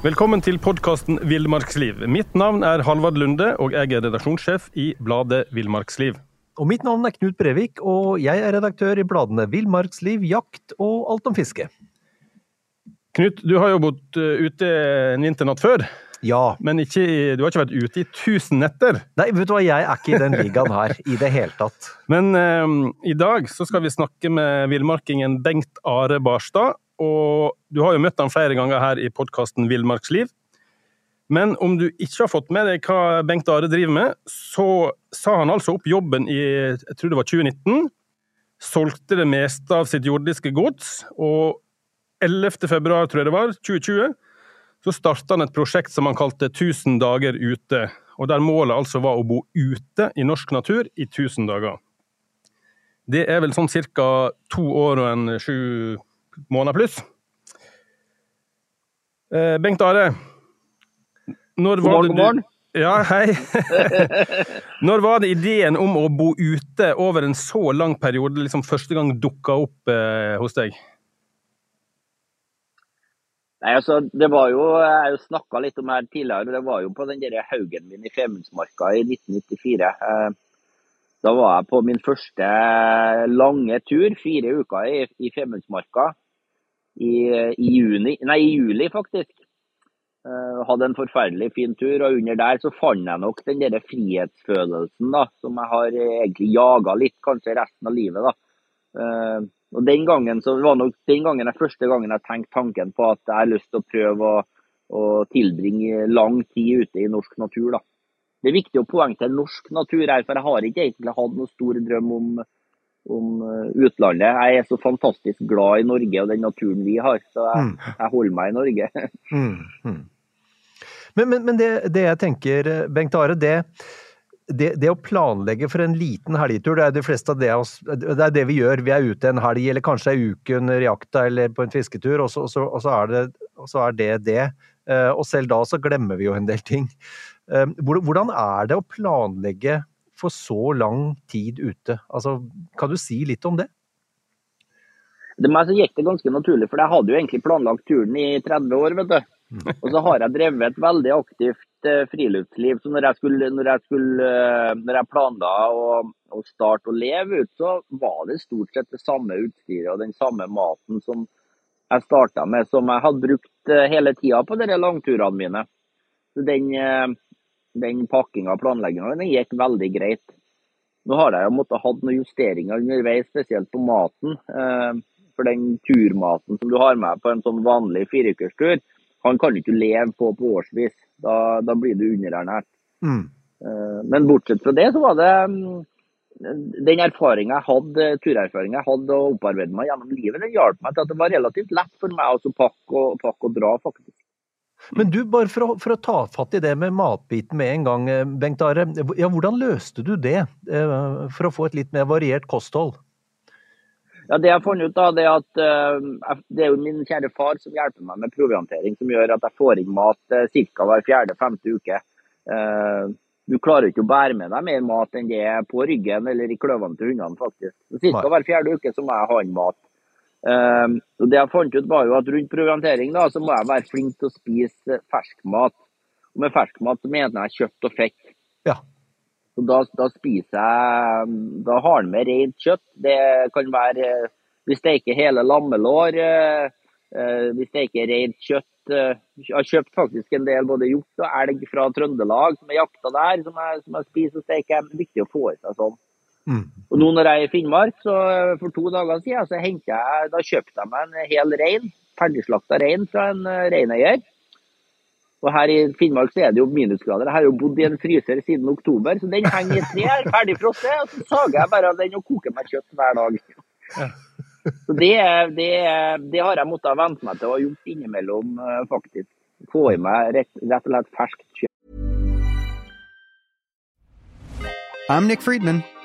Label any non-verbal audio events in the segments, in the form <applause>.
Velkommen til podkasten Villmarksliv. Mitt navn er Halvard Lunde, og jeg er redaksjonssjef i bladet Villmarksliv. Og mitt navn er Knut Brevik, og jeg er redaktør i bladene Villmarksliv, Jakt og Alt om fiske. Knut, du har jo bodd eh, ute en vinternatt før, Ja. men ikke, du har ikke vært ute i tusen netter. Nei, vet du hva, jeg er ikke i den ligaen her i det hele tatt. Men eh, i dag så skal vi snakke med villmarkingen Bengt Are Barstad. Og du har jo møtt han flere ganger her i podkasten Villmarksliv. Men om du ikke har fått med deg hva Bengt Are driver med, så sa han altså opp jobben i jeg tror det var 2019. Solgte det meste av sitt jordiske gods, og 11. februar, tror jeg det var, 2020, så starta han et prosjekt som han kalte 1000 dager ute. Og der målet altså var å bo ute i norsk natur i 1000 dager. Det er vel sånn ca. to år og en sju måneder pluss. Eh, Bengt Are, når var god morgen. du Ja, hei. <laughs> Når var det ideen om å bo ute over en så lang periode liksom første gang dukka opp eh, hos deg? Nei, altså, det var jo, Jeg snakka litt om det her tidligere. Det var jo på den der haugen min i Femundsmarka i 1994. Eh, Da var jeg på min første lange tur, fire uker i, i Femundsmarka. I, i, juni, nei, i juli, faktisk. Uh, Hadde en forferdelig fin tur, og under der så fant jeg nok den der frihetsfølelsen da, som jeg har egentlig jaga litt, kanskje resten av livet. da. Uh, og den gangen så var nok den gangen jeg første gangen jeg tenkte tanken på at jeg har lyst til å prøve å, å tilbringe lang tid ute i norsk natur. da. Det er viktig å poengtere norsk natur her, for jeg har ikke egentlig hatt noen stor drøm om, om eh, utlandet. Jeg er så fantastisk glad i Norge og den naturen vi har, så jeg, Mm. jeg holder meg i Norge. <laughs> Mm, mm. Men, men, men det, det jeg tenker, Bengt Are, det, det, det å planlegge for en liten helgetur, det er de fleste av det, det er det vi gjør. Vi er ute en helg, eller kanskje ei uke under jakta eller på en fisketur, og så, og så, og så, er, det, så er det det. Eh, Og selv da så glemmer vi jo en del ting. Eh, Hvordan er det å planlegge for så lang tid ute? Altså, kan du si litt om det? Det meg så gikk det ganske naturlig, for jeg hadde jo egentlig planlagt turen i 30 år. vet du. Og så har jeg drevet et veldig aktivt eh, friluftsliv. Så når jeg, skulle, når jeg, skulle, eh, når jeg planla å, å starte å leve ut, så var det stort sett det samme utstyret og den samme maten som jeg starta med, som jeg hadde brukt eh, hele tida på de langturene mine. Så den, den pakkinga og planlegginga den gikk veldig greit. Nå har jeg jo måttet hatt noen justeringer underveis, spesielt på maten. Eh, For den turmaten som du har med på en sånn vanlig fireukerstur, han kan du ikke leve på på årsvis. Da, da blir du underernært. Mm. Eh, Men bortsett fra det, så var det mm, den erfaringen jeg hadde, turerfaringa jeg hadde og opparbeidet meg gjennom livet, den hjalp meg til at det var relativt lett for meg å pakke og, pakke og dra, faktisk. Men du, bare for å, for å ta fatt i det med matbiten med en gang, eh, Bengt Are. Ja, hvordan løste du det eh, for å få et litt mer variert kosthold? Ja, Det jeg har funnet ut, da, det er at eh, det er jo min kjære far som hjelper meg med proviantering, som gjør at jeg får inn mat uh, ca. hver fjerde-femte uke. Du klarer ikke å bære med deg mer mat enn det er på ryggen eller i kløvene til hundene, faktisk. Så Ca. Hver fjerde uke så må jeg ha inn mat. Eh, og det jeg fant ut var jo at Rundt proviantering da, så må jeg være flink til å spise ferskmat. Og Med ferskmat så mener jeg kjøtt og fett. Ja. Så da, da spiser jeg Da har han med rent kjøtt. Det kan være eh, Vi steker hele lammelår. eh, eh, Vi steker rent kjøtt. Jeg har kjøpt faktisk en del både hjort og elg fra Trøndelag som er jakta der, som jeg, som jeg spiser og steker. Det er viktig å få i seg sånn. Mm. Og nå når jeg er i Finnmark, så for to dager siden, så hentet jeg, da kjøpte jeg meg en hel rein, ferdigslakta rein fra en eh, reineier. Og her i Finnmark så er det jo minusgrader. Jeg har jo bodd i en fryser siden oktober, så den henger i et tre, er ferdig frosset. Og så sager jeg bare av den og koker meg kjøtt hver dag. Så det, er- det, er- det har jeg måttet vente meg til å ha gjort innimellom, eh, faktisk. Få i meg rett, rett og slett ferskt kjøtt. I'm Nick Friedman.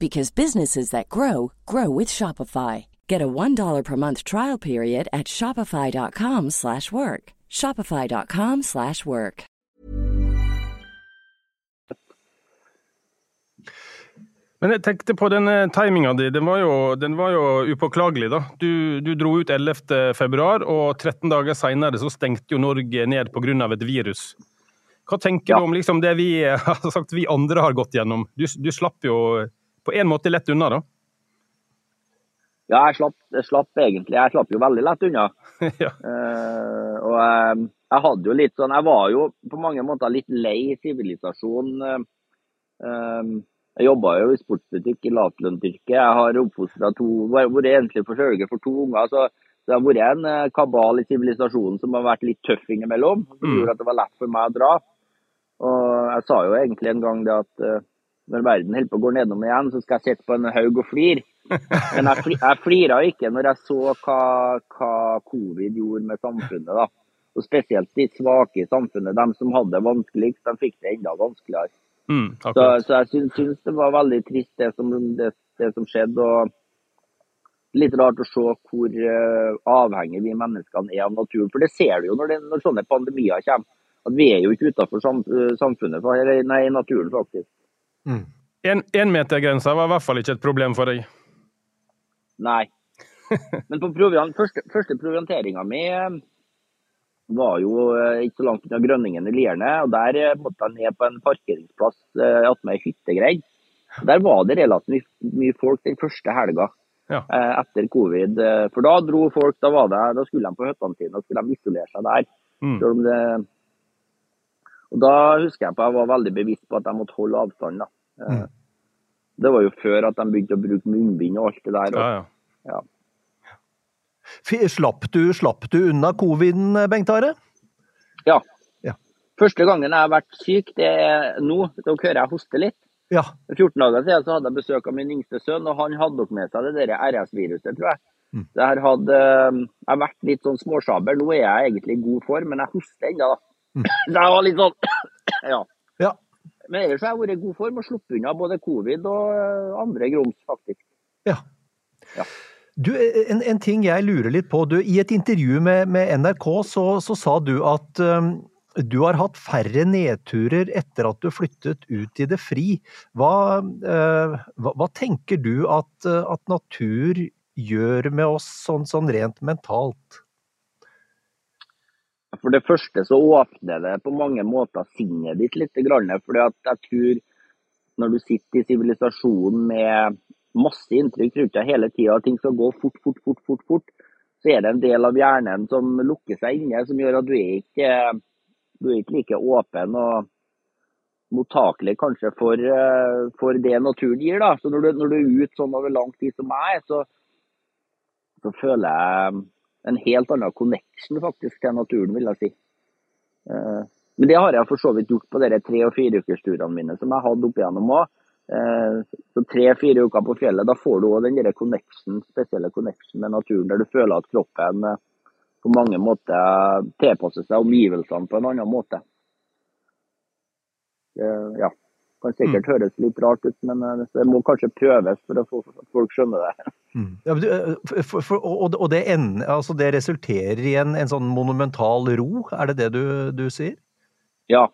because businesses that grow grow with Shopify. Get a $1 per month trial period at shopify.com/work. slash work. shopify.com/work. slash work. Men jeg tenkte på den timinga di. Den var jo, den var jo upåklagelig, da. Du, du dro ut 11. februar, og 13 dager seinere så stengte jo Norge ned pga. et virus. Hva tenker Ja. du om liksom det vi <laughs> sagt vi andre har gått gjennom? Du, du slapp jo på en måte lett unna, da. Ja, jeg slapp, jeg slapp egentlig. Jeg slapp jo veldig lett unna. <laughs> ja. uh, og eh, jeg hadde jo litt sånn Jeg var jo på mange måter litt lei sivilisasjonen. Uh, jeg jobba jo i sportsbutikk i lavtlønnsyrket. Jeg har oppfostra to vært enslig forsørger for to unger. så det har vært en kabal i sivilisasjonen som har vært litt tøff innimellom. Som Mm. gjorde at det var lett for meg å dra. Og jeg sa jo egentlig en gang det at når verden holder på å gå nedom igjen, så skal jeg sitte på en haug og flire. Men jeg, fli, jeg flira ikke når jeg så hva, hva covid gjorde med samfunnet. da. Og Spesielt de svake i samfunnet. De som hadde det vanskeligst, de fikk det enda vanskeligere. Mm, Så, så jeg syns, syns det var veldig trist det som, det, det som skjedde. og Litt rart å se hvor uh, avhengig vi menneskene er av naturen. For det ser du jo når, det, når sånne pandemier kommer. At vi er jo ikke utenfor sam, eh, samfunnet, nei, naturen faktisk. Énmetergrensa var i hvert fall ikke et problem for deg. Nei. <laughs> Men på proviant, første, første provianteringa mi eh, var jo eh, ikke så langt unna Grønningen i Lierne. og Der eh, måtte jeg ned på en parkeringsplass attmed ei hyttegreie. Der var det relativt mye folk den første helga Ja. eh, etter covid. For da dro folk, da, var det, da skulle de på hyttene sine og skulle de isolere seg der. Mm. Selv om det, og Da husker jeg på jeg var veldig bevisst på at jeg måtte holde avstand. da. Eh, Det var jo før at de begynte å bruke munnbind og alt det der. Ja, ja. ja. Slapp du, slapp du unna coviden, Bengt Are? Ja. Ja. Første gangen jeg har vært syk, det er nå. Dere hører jeg hoste litt. Ja. For 14 dager siden så hadde jeg besøk av min yngste sønn, og han hadde nok med seg det der RS-viruset, tror jeg. Mm. Det her hadde, eh, jeg har vært litt sånn småsjaber. Nå er jeg egentlig i god form, men jeg hoster ennå, da. Mm. <coughs> Jeg var litt sånn <coughs> Ja. Ja. Men ellers har jeg vært i god form og sluppet unna både covid og eh, andre grums, faktisk. ja. Ja. Du, en, en ting jeg lurer litt på. Du, I et intervju med, med NRK så, så sa du at um, du har hatt færre nedturer etter at du flyttet ut i det fri. Hva, uh, hva, hva tenker du at, eh, at natur gjør med oss sånn, sånn rent mentalt? For det første så åpner det på mange måter sinnet ditt litt. For jeg tror når du sitter i sivilisasjonen med masse inntrykk rundt deg hele tida, ting skal gå fort, fort, fort, fort, fort, så er det en del av hjernen som lukker seg inne, som gjør at du er ikke, du er ikke like åpen og mottakelig kanskje for, eh, for det naturen gir. da. Så når du, når du er ute sånn over lang tid som er, så, så føler jeg en helt annen connection faktisk til naturen, vil jeg si. Eh, Men det har jeg for så vidt gjort på de tre- og fireukersturene mine som jeg hadde opp igjennom òg. Så tre-fire uker på fjellet, da får du òg den der connection, spesielle connection med naturen, der du føler at kroppen eh, på mange måter tilpasser seg omgivelsene på en annen måte. Eh, Ja. Kan sikkert høres litt rart ut, men eh, det må kanskje prøves for at folk skjønner det. <laughs> Ja, men du, eh, for, for, og, og det, ender, altså det resulterer i en, en sånn monumental ro, er det det du, du sier? Ja,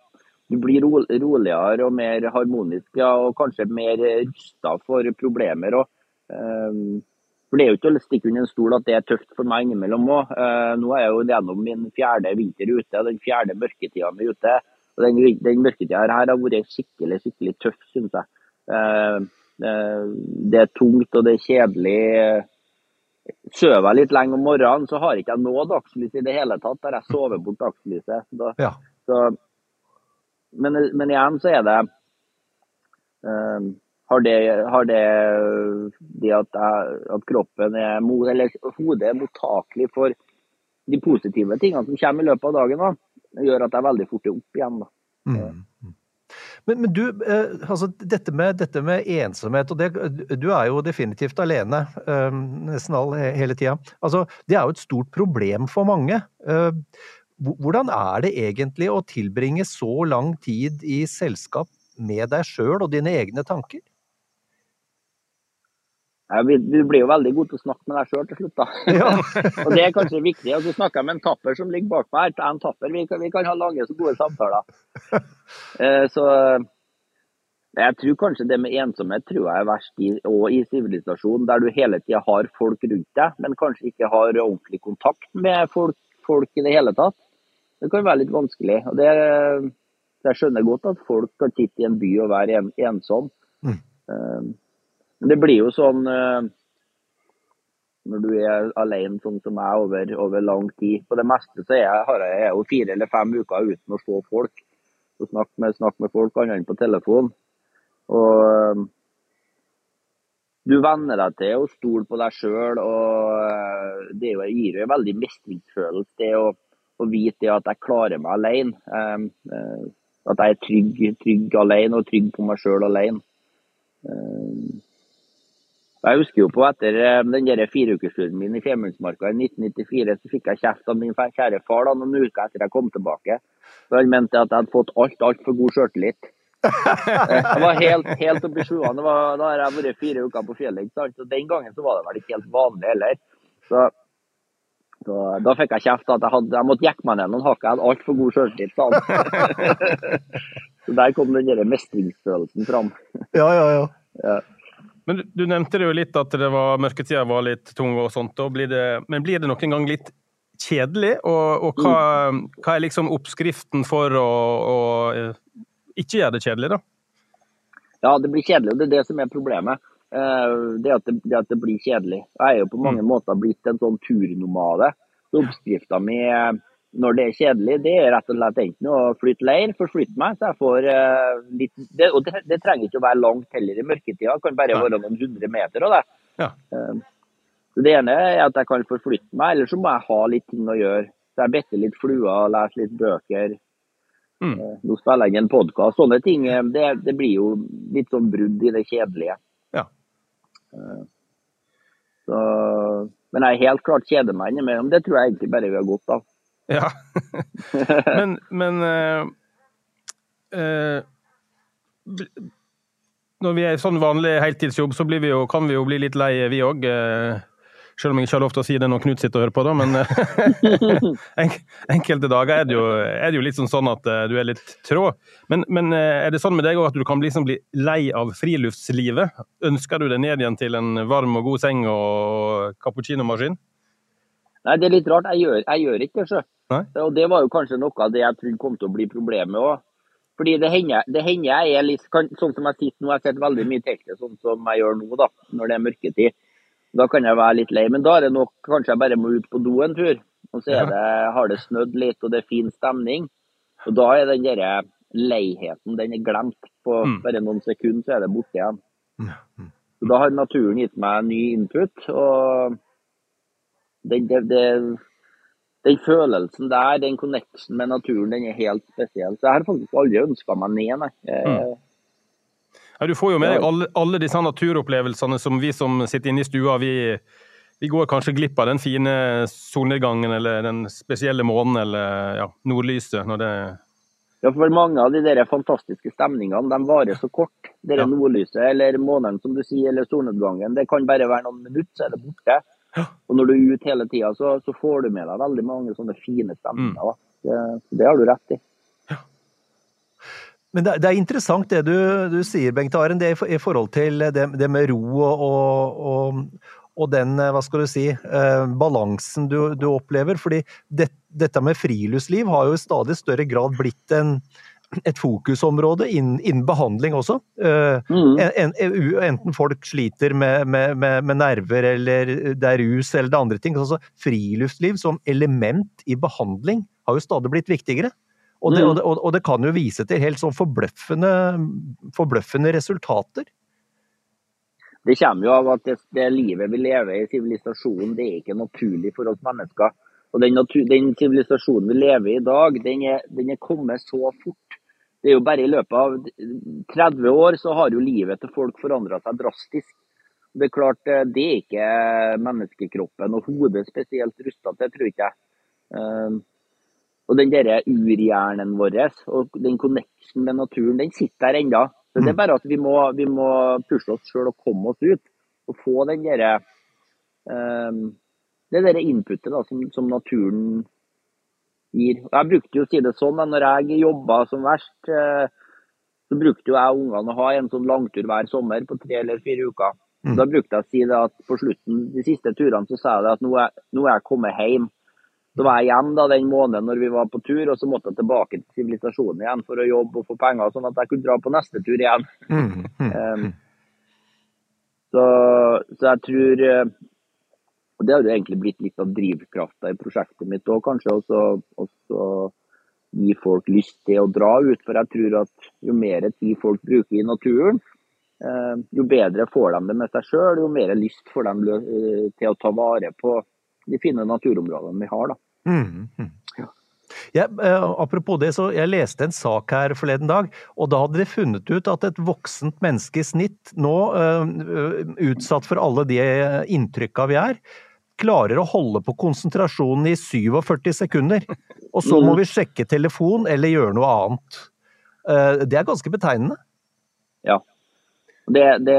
du blir ro, roligere og mer harmonisk, ja, og kanskje mer rusta for problemer. Og, um, for Det er jo ikke å stikke under en stol at det er tøft for meg innimellom òg. Uh, nå er jeg jo gjennom min fjerde vinter ute, den fjerde mørketida mi ute. Og Den, den mørketida her har vært skikkelig skikkelig tøff, syns jeg. Eh, eh, det er tungt og det er kjedelig. Sover jeg litt lenge om morgenen, så har ikke jeg noe dagslys i det hele tatt. Der jeg sover bort dagslyset. Da, <laughs> Ja. så, men, men igjen så er det eh, har det, har det, det at, jeg, at kroppen er eller hodet er mottakelig for de positive tingene som kommer i løpet av dagen, da, det gjør at jeg veldig fort er opp igjen. da. Mm. Men, men du, eh, altså dette med, dette med ensomhet, og det, du er jo definitivt alene eh, nesten all, hele tida. Altså, det er jo et stort problem for mange. Eh, hvordan er det egentlig å tilbringe så lang tid i selskap med deg sjøl og dine egne tanker? Blir- Du blir jo veldig god til å snakke med deg sjøl til slutt, da. Ja. <laughs> og det er kanskje viktig. Og så snakker jeg med en tapper som ligger bak meg. her. Er En tapper, vi kan, vi kan ha lange og gode samtaler. <laughs> Eh, Så jeg tror kanskje det med ensomhet tror jeg er verst i, og i sivilisasjonen, der du hele tida har folk rundt deg, men kanskje ikke har ordentlig kontakt med folk, folk i det hele tatt. Det kan være litt vanskelig. og det, Jeg skjønner godt at folk kan sitte i en by og være en, ensom. Mm. Eh, det blir jo sånn eh, når du er alene sånn som jeg over, over lang tid. På det meste så er jeg, har jeg, jo fire eller fem uker uten å se folk. Og snakke med, snakke med folk annet enn på telefon. Og eh, du venner deg til å stole på deg sjøl. Og eh, det gir jo en veldig mestringsfølelse det å, å vite at jeg klarer meg alene. At jeg er trygg, trygg alene og trygg på meg sjøl alene. Jeg husker jo på etter eh, den fireukersturen min i Femundsmarka i 1994, så fikk jeg kjeft av min kjære far da, noen uker etter jeg kom tilbake. For Han mente at jeg hadde fått alt altfor god sjøltillit. <laughs> Jeg var helt, helt oppe i sjuene. Da har jeg vært fire uker på fjellet. ikke sant? Så Den gangen så var det vel ikke helt vanlig heller. Så, så Da fikk jeg kjeft at jeg, hadde, jeg måtte jekke meg ned noen hakk. Jeg hadde altfor god sjøltillit, sa han. <laughs> <laughs> Så der kom den der mestringsfølelsen fram. Ja, ja, ja. Ja. Men du, nevnte det jo litt at det var, mørketida var litt tung og sånt. og blir det, men blir det noen gang litt kjedelig? Og, og hva, hva er liksom oppskriften for å, å eh, ikke gjøre det kjedelig, da? Ja, det blir kjedelig, og det er det som er problemet. Eh, Det at det, det at det blir kjedelig. Jeg er jo på mange måter blitt en sånn turnomade. Så oppskrifta mi eh, når det er kjedelig, det er rett og slett enten å flytte leir, forflytte meg, så jeg får uh, litt det, Og det, det trenger ikke å være langt heller i mørketida, det kan bare være noen hundre meter av det. Ja. Uh, det ene er at jeg kan forflytte meg, eller så må jeg ha litt ting å gjøre. Så jeg bitter litt fluer, leser litt bøker. Mm. Uh, Nå spiller jeg en podkast. Sånne ting det, det blir jo litt sånn brudd i det kjedelige. Ja. Så, men jeg er helt klart kjeder meg innimellom. Det tror jeg egentlig bare vi har godt av. Ja. <laughs> men men eh, eh, Når vi er i sånn vanlig heltidsjobb, så blir vi jo, kan vi jo bli litt lei, vi òg. Selv om jeg ikke har lov til å si det når Knut sitter og hører på, da. Men eh, <laughs> enkelte dager er det, jo, er det jo litt sånn, sånn at eh, du er litt trå. Men, men eh, er det sånn med deg òg at du kan liksom bli lei av friluftslivet? Ønsker du deg ned igjen til en varm og god seng og cappuccinomaskin? Nei, det er litt rart. Jeg gjør, jeg gjør ikke det. sjø. Og det var jo kanskje noe av det jeg trodde kom til å bli problemet òg. Fordi det hender, det hender jeg er litt kan, Sånn som jeg sitter nå, jeg sett veldig mye teltet sånn som jeg gjør nå, da, når det er mørketid. Da kan jeg være litt lei. Men da er det nok kanskje jeg bare må ut på do en tur. Og så det, har det snødd litt, og det er fin stemning. Og da er den derre leiheten den er glemt. På Mm. bare noen sekunder så er det borte igjen. Så da har naturen gitt meg ny input. og det, det, det, den følelsen der, den connection med naturen, den er helt spesiell. Så jeg har faktisk aldri ønska meg ned, nei. Mm. Ja, du får jo med deg alle, alle disse naturopplevelsene som vi som sitter inne i stua, vi, vi går kanskje glipp av den fine solnedgangen eller den spesielle månen eller ja, nordlyset når det Ja, for mange av de der fantastiske stemningene de varer så kort. Det Ja. nordlyset eller månen som du sier, eller solnedgangen. Det kan bare være noen minutter, så er det borte. Og når du er ute hele tida, så, så får du med deg veldig mange sånne fine stemninger. Da. Det, det har du rett i. Men det, det er interessant det du, du sier, Bengt Aren, det i forhold til det, det med ro og, og, og, den, hva skal du si, eh, balansen du, du opplever. Fordi det, dette med friluftsliv har jo i stadig større grad blitt en, et fokusområde innen, innen behandling også. Uh, Mm. en, en, enten folk sliter med, med, med, med nerver eller det er rus eller det er andre ting. Altså, friluftsliv som element i behandling har jo stadig blitt viktigere. Og det, Mm. og, det, og- det kan jo vise til helt sånn forbløffende, forbløffende resultater. Det kommer jo av at det, det livet vi lever i sivilisasjonen, det er ikke naturlig for oss mennesker. Og den sivilisasjonen vi lever i i dag, den er, den er kommet så fort. Det er jo bare i løpet av 30 år så har jo livet til folk forandra seg drastisk. Det er klart, eh, det er ikke menneskekroppen og hodet spesielt rusta til, tror ikke jeg. Eh, Og den der urhjernen vår og den connection med naturen, den sitter der ennå. Så det er bare at vi må, vi må pushe oss sjøl og komme oss ut. Og få den derre um, det der inputet da, som, som naturen gir. Jeg brukte jo å si det sånn men når jeg jobba som verst, eh, så brukte jo jeg ungene å ha en sånn langtur hver sommer på tre eller fire uker. Da brukte jeg å si det at på slutten, de siste turene, så sa jeg det at nå er, nå er jeg kommet hjem. Så var jeg hjemme da den måneden når vi var på tur, og så måtte jeg tilbake til sivilisasjonen igjen for å jobbe og få penger, sånn at jeg kunne dra på neste tur igjen. Um, så, så jeg tror eh, Og det har jo egentlig blitt litt av drivkrafta i prosjektet mitt òg, kanskje. Også, også gi folk lyst til å dra ut. For jeg tror at jo mer tid folk bruker i naturen, eh, jo bedre får de det med seg sjøl, jo mer lyst får de eh, til å ta vare på de fine naturområdene vi har. da. Jeg, Ja, apropos det, så jeg leste en sak her forleden dag, og da hadde de funnet ut at et voksent menneske i snitt, nå eh, utsatt for alle de inntrykka vi er, klarer å holde på konsentrasjonen i 47 sekunder. Og så må vi sjekke telefon eller gjøre noe annet. Eh, Det er ganske betegnende. Ja. Det, det,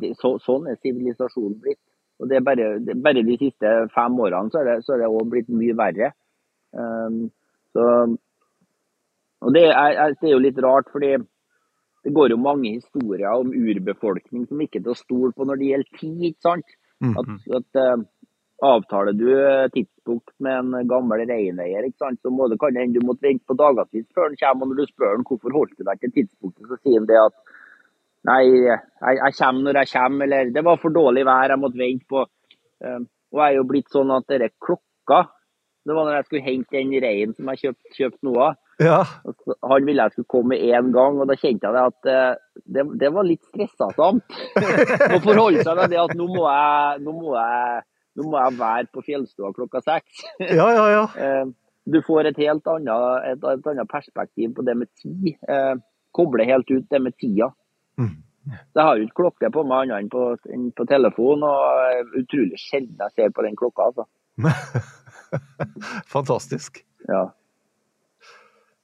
det, så, sånn er sivilisasjonen blitt. Og det er bare, det, bare de siste fem årene så er det, så er det også blitt mye verre. Um, så, og det er- det er jo litt rart, fordi det går jo mange historier om urbefolkning som ikke er til å stole på når det gjelder tid. ikke sant? At, at uh, Avtaler du eh, tidspunkt med en gammel reineier, så må det kan hende du måtte vente på dagevis før han kommer. Og når du spør han hvorfor holdt du deg til tidspunktet, så sier han det at Nei, jeg, jeg kommer når jeg kommer, eller det var for dårlig vær, jeg måtte vente på. Um, og jeg er jo blitt sånn at denne klokka Det var når jeg skulle hente den reinen som jeg kjøpte kjøpt noe av. Ja, Han ville jeg skulle komme med én gang, og da kjente jeg det at eh, det, det var litt stressasamt. Å forholde seg til det at nå må jeg, nå må jeg, nå må jeg være på fjellstua klokka seks. ja, ja. ja. Eh, Du får et helt annet, et, et annet perspektiv på det med tid. Eh, Koble helt ut det med tida. Mm. Jeg har jo ikke klokke på meg annet enn på, enn på telefon, og utrolig sjelden jeg ser på den klokka. altså. <laughs> Fantastisk. Ja.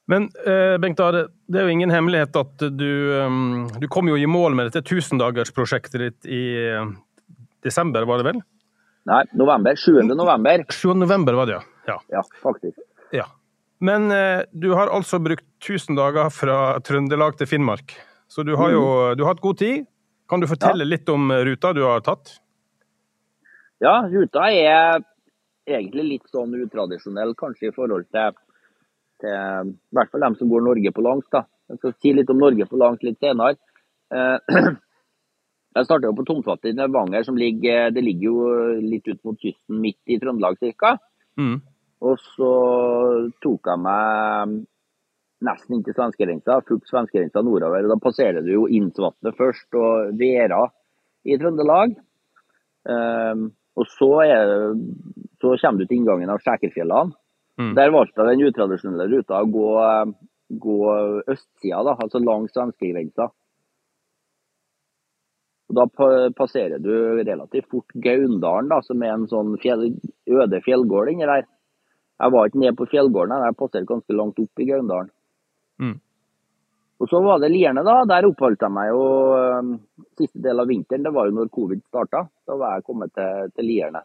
Men eh, Bengt Are, det er jo ingen hemmelighet at du, um, du kom jo i mål med dette tusendagersprosjektet ditt i eh, desember, var det vel? Nei, november. 7. november. 7. november var det, ja. ja. Ja, faktisk. ja. Men eh, du har altså brukt 1000 dager fra Trøndelag til Finnmark. Så du har jo du har hatt god tid. Kan du fortelle litt om ruta du har tatt? Ja, ruta er egentlig litt sånn utradisjonell kanskje i forhold til, til i hvert fall dem som går Norge på langs. da. Jeg skal si litt om Norge på langs litt senere. Eh, <clears throat> Jeg starta på Tomtvatn i Levanger, som ligger, det ligger jo litt ut mot kysten, midt i Trøndelag ca. Mm. Og så tok jeg meg nesten inntil svenskegrensa, fulgt svenskegrensa nordover. og Da passerer du jo Innsvatnet først, og Vera i Trøndelag. Um, og så, er, så kommer du til inngangen av Skjækerfjellene. Mm. Der valgte jeg den utradisjonelle ruta å gå, gå østsida, da, altså langs svenskegrensa. Da passerer du relativt fort Gaundalen, da, som er en sånn fjell, øde fjellgård inni der. Jeg var ikke nede på fjellgården, jeg passerte ganske langt opp i Gaundalen. Mm. Og så var det Lierne, da. Der oppholdt jeg meg jo siste del av vinteren. Det var jo når covid starta. Da var jeg kommet til, til Lierne.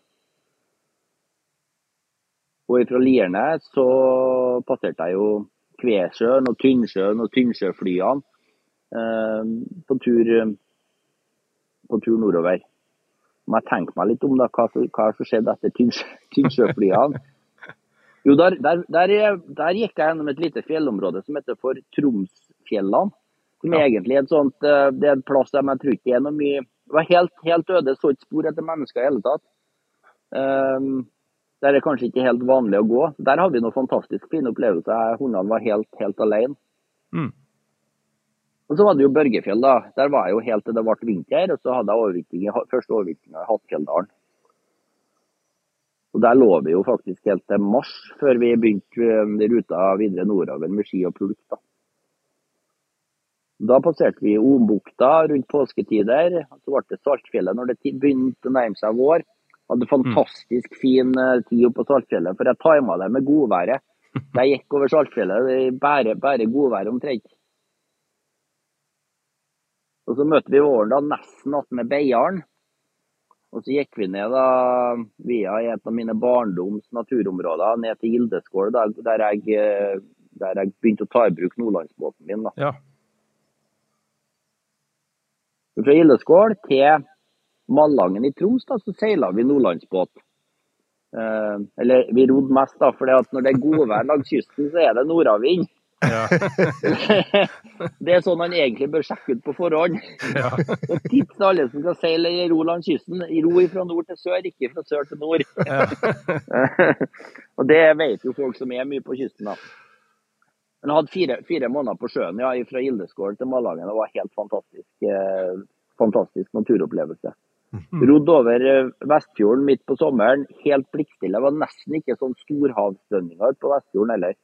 Og fra Lierne så passerte jeg jo Kvesjøen og Tynnsjøen og Tynnsjøflyene eh, på, tur, på tur nordover. Må jeg tenke meg litt om da, hva, hva som skjedde etter <laughs> Tynnsjøflyene. Jo, der, der, der, der gikk jeg gjennom et lite fjellområde som heter for Tromsfjellene. Som egentlig er et sånt, eh, det er en plass der jeg tror ikke er noe mye Det var helt, helt øde, så ikke spor etter mennesker i hele tatt. Um, der er kanskje ikke helt vanlig å gå. Der hadde vi noen fantastisk fine opplevelser. Hundene var helt, helt alene. Mm. Og så var det jo Børgefjell, da. Der var jeg jo helt til det ble vinter. Og så hadde jeg overvintring første overvintringa i Hattfjelldalen. Og der lå vi jo faktisk helt til mars, før vi begynte eh, ruta videre nordover med ski og pulk. Da Da passerte vi Ombukta rundt påsketider. Så ble det Saltfjellet når det begynte å nærme seg vår. Hadde fantastisk fin eh, tid oppe på Saltfjellet, for jeg tima det med godværet. Da <laughs> jeg gikk over Saltfjellet, det bare, bare godvær omtrent. Og så møtte vi våren da nesten attmed Beiarn. Og så gikk vi ned da via et av mine barndoms naturområder, ned til Gildeskål, der, der, jeg, eh, der jeg begynte å ta i bruk nordlandsbåten min. da. Ja. Fra Gildeskål til Malangen i Troms da, så seila vi nordlandsbåt. Eh, eller vi rodde mest, da, for når det er godvær langs kysten, så er det nordavind. Ja. <laughs> det er sånn man egentlig bør sjekke ut på forhånd. Ja. Og tips til alle som skal seile i ro langs kysten. Ro fra nord til sør, ikke fra sør til nord. <laughs> og det vet jo folk som er mye på kysten. da. Men jeg hadde fire, fire måneder på sjøen ja, fra Gildeskål til Malangen. Det var helt fantastisk, eh, fantastisk naturopplevelse. Rodd over eh, Vestfjorden midt på sommeren, helt blikkstille. Det var nesten ikke sånn storhavsdønninger på Vestfjorden heller.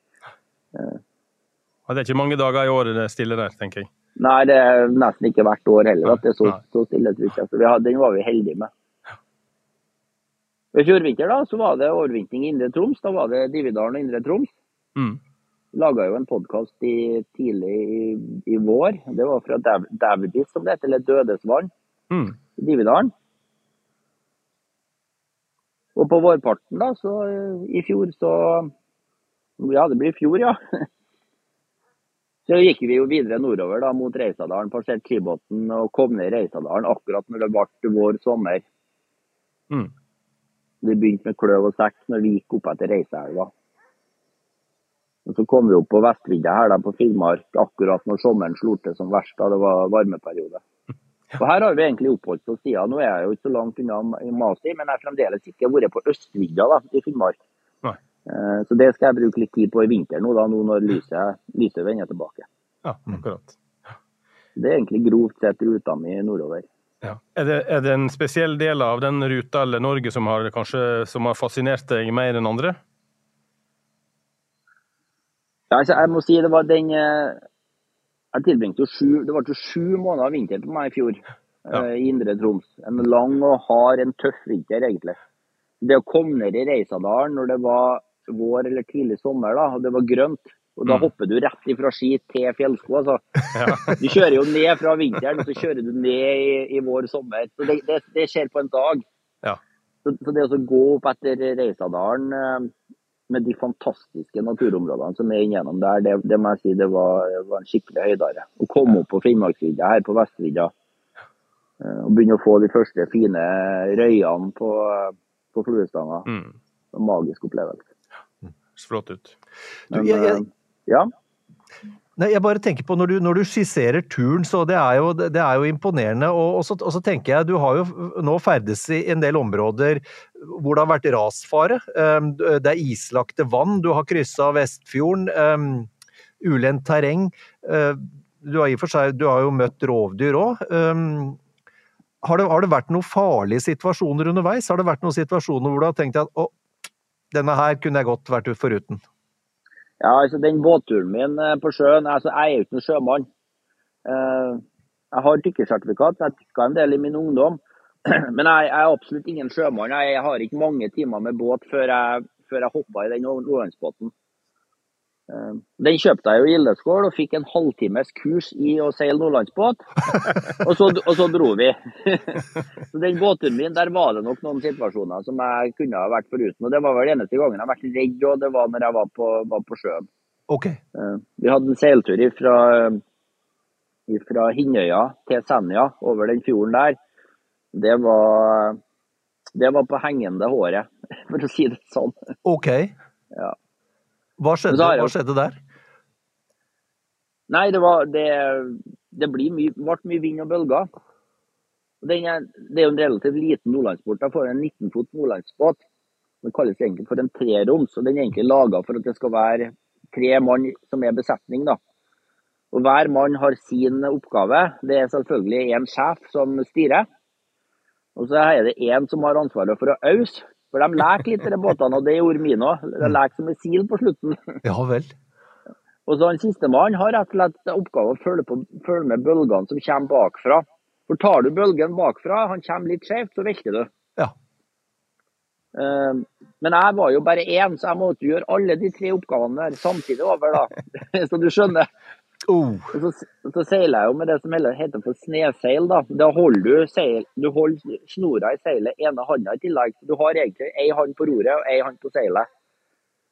Og det er ikke mange dager i året det er stille der, tenker jeg. Nei, det er nesten ikke hvert år heller at det er så, så stille. tror jeg. Så vi hadde, den var vi heldige med. Ved fjorvinter da, så var det overvintring i Indre Troms. Da var det Dividalen og Indre Troms. Mm. Laga jo en podkast tidlig i, i vår. Det var fra Davidis, som det heter, eller Dødesvann Mm. Dividalen. Og på vårparten da, så eh, i fjor så Ja, det blir i fjor, ja. <laughs> Så gikk vi jo videre nordover da, mot Reisadalen, passerte Skibotn og kom ned i Reisadalen akkurat når det ble vår sommer. Mm. Vi begynte med kløv og sekk når vi gikk opp etter Reiseelva. Og så kom vi opp på vestvidda her da, på Finnmark akkurat når sommeren slo til som verst, da det var varmeperiode. Og Her har vi egentlig oppholdt oss siden. Nå er jeg jo ikke så langt unna Masi, men jeg har fremdeles ikke vært på østvidda da, i Finnmark. Nei. Eh, Så det skal jeg bruke litt tid på i vinter nå, da, nå når lyset, lyset vender tilbake. Ja, akkurat. Det er egentlig grovt sett ruta mi nordover. Ja. Er, det, er det en spesiell del av den ruta eller Norge som har, kanskje, som har fascinert deg mer enn andre? Ja, altså, jeg må si det var den eh, Jeg tilbringte jo sju Det ble sju måneder vinter på meg i fjor Ja. eh, i Indre Troms. En lang og hard, en tøff vinter, egentlig. Det å komme ned i Reisadalen når det var vår eller tidlig sommer, da, og det var grønt, og da Mm. hopper du rett ifra ski til fjellsko. altså. Du kjører jo ned fra vinteren, og så kjører du ned i, i vår sommer. Så det, det, det skjer på en dag. Ja. Så, så det å gå opp etter Reisadalen eh, med de fantastiske naturområdene som er inngjennom der, det, det må jeg si det var, var en skikkelig høydare. Å komme opp på Finnmarksvidda her på Vestvidda eh, og begynne å få de første fine røyene på, på fluestanga. Mm. En magisk opplevelse. Så flott ut. Du, jeg, jeg, eh, ja. Nei, jeg bare tenker på når du, når du skisserer turen, så det er jo, det er jo imponerende. Og, og, så, og så tenker jeg, du har jo nå ferdes i en del områder hvor det har vært rasfare. Um, Det er islagte vann, du har kryssa Vestfjorden. Um, ulendt terreng. Uh, Du har seg, du har jo møtt rovdyr òg. Har, det, har det vært noen farlige situasjoner underveis? Har det vært noen situasjoner hvor du har tenkt at å, denne her kunne jeg godt vært foruten? Ja, altså Den båtturen min eh, på sjøen altså Jeg er jo ikke noen sjømann. Eh, Jeg har dykkersertifikat, jeg dykka en del i min ungdom. <clears throat> Men jeg, jeg er absolutt ingen sjømann. Jeg har ikke mange timer med båt før jeg, før jeg hoppa i den nordlandsbåten. Eh, Den kjøpte jeg jo i Gildeskål og fikk en halvtimes kurs i å seile nordlandsbåt. <laughs> Og så, og så dro vi. <laughs> Så den båtturen min, der var det nok noen situasjoner som jeg kunne ha vært foruten. Og det var vel eneste gangen jeg har vært redd, og det var når jeg var på, var på sjøen. Ok. Eh, Vi hadde en seiltur fra, fra Hinnøya til Senja over den fjorden der. Det var, det var på hengende håret, <laughs> for å si det sånn. Ok. Ja. Hva skjedde, der, hva skjedde der? Nei, det, var, det, det blir mye, ble mye vind og bølger. Den er, det er jo en relativt liten nordlandsbåt. Jeg får en 19 fot nordlandsbåt. Den kalles egentlig for en treroms, og den er egentlig laga for at det skal være tre mann som er besetning. da. Og Hver mann har sin oppgave. Det er selvfølgelig en sjef som styrer. Og så er det en som har ansvaret for å ause. For de leker litt, de båtene, og det gjorde mine òg. De leker som en sil på slutten. Ja vel. Og så han Sistemann har rett og slett oppgave å følge, på, følge med bølgene som kommer bakfra. For tar du bølgen bakfra, han kommer litt skjevt, så velter du. Ja. Eh, Men jeg var jo bare én, så jeg måtte gjøre alle de tre oppgavene der samtidig over. da. <laughs> Så du skjønner. Oh. Og så, så seiler jeg jo med det som heter for sneseil. Da Da holder du, seil, du holder snora i seilet ene handa i tillegg. Du har egentlig ei hand på roret og ei hand på seilet.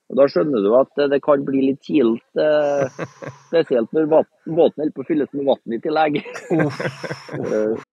Og Da skjønner du at det kan bli litt kilt, eh, <laughs> spesielt når båten holder på å fylles med vann i tillegg. <laughs>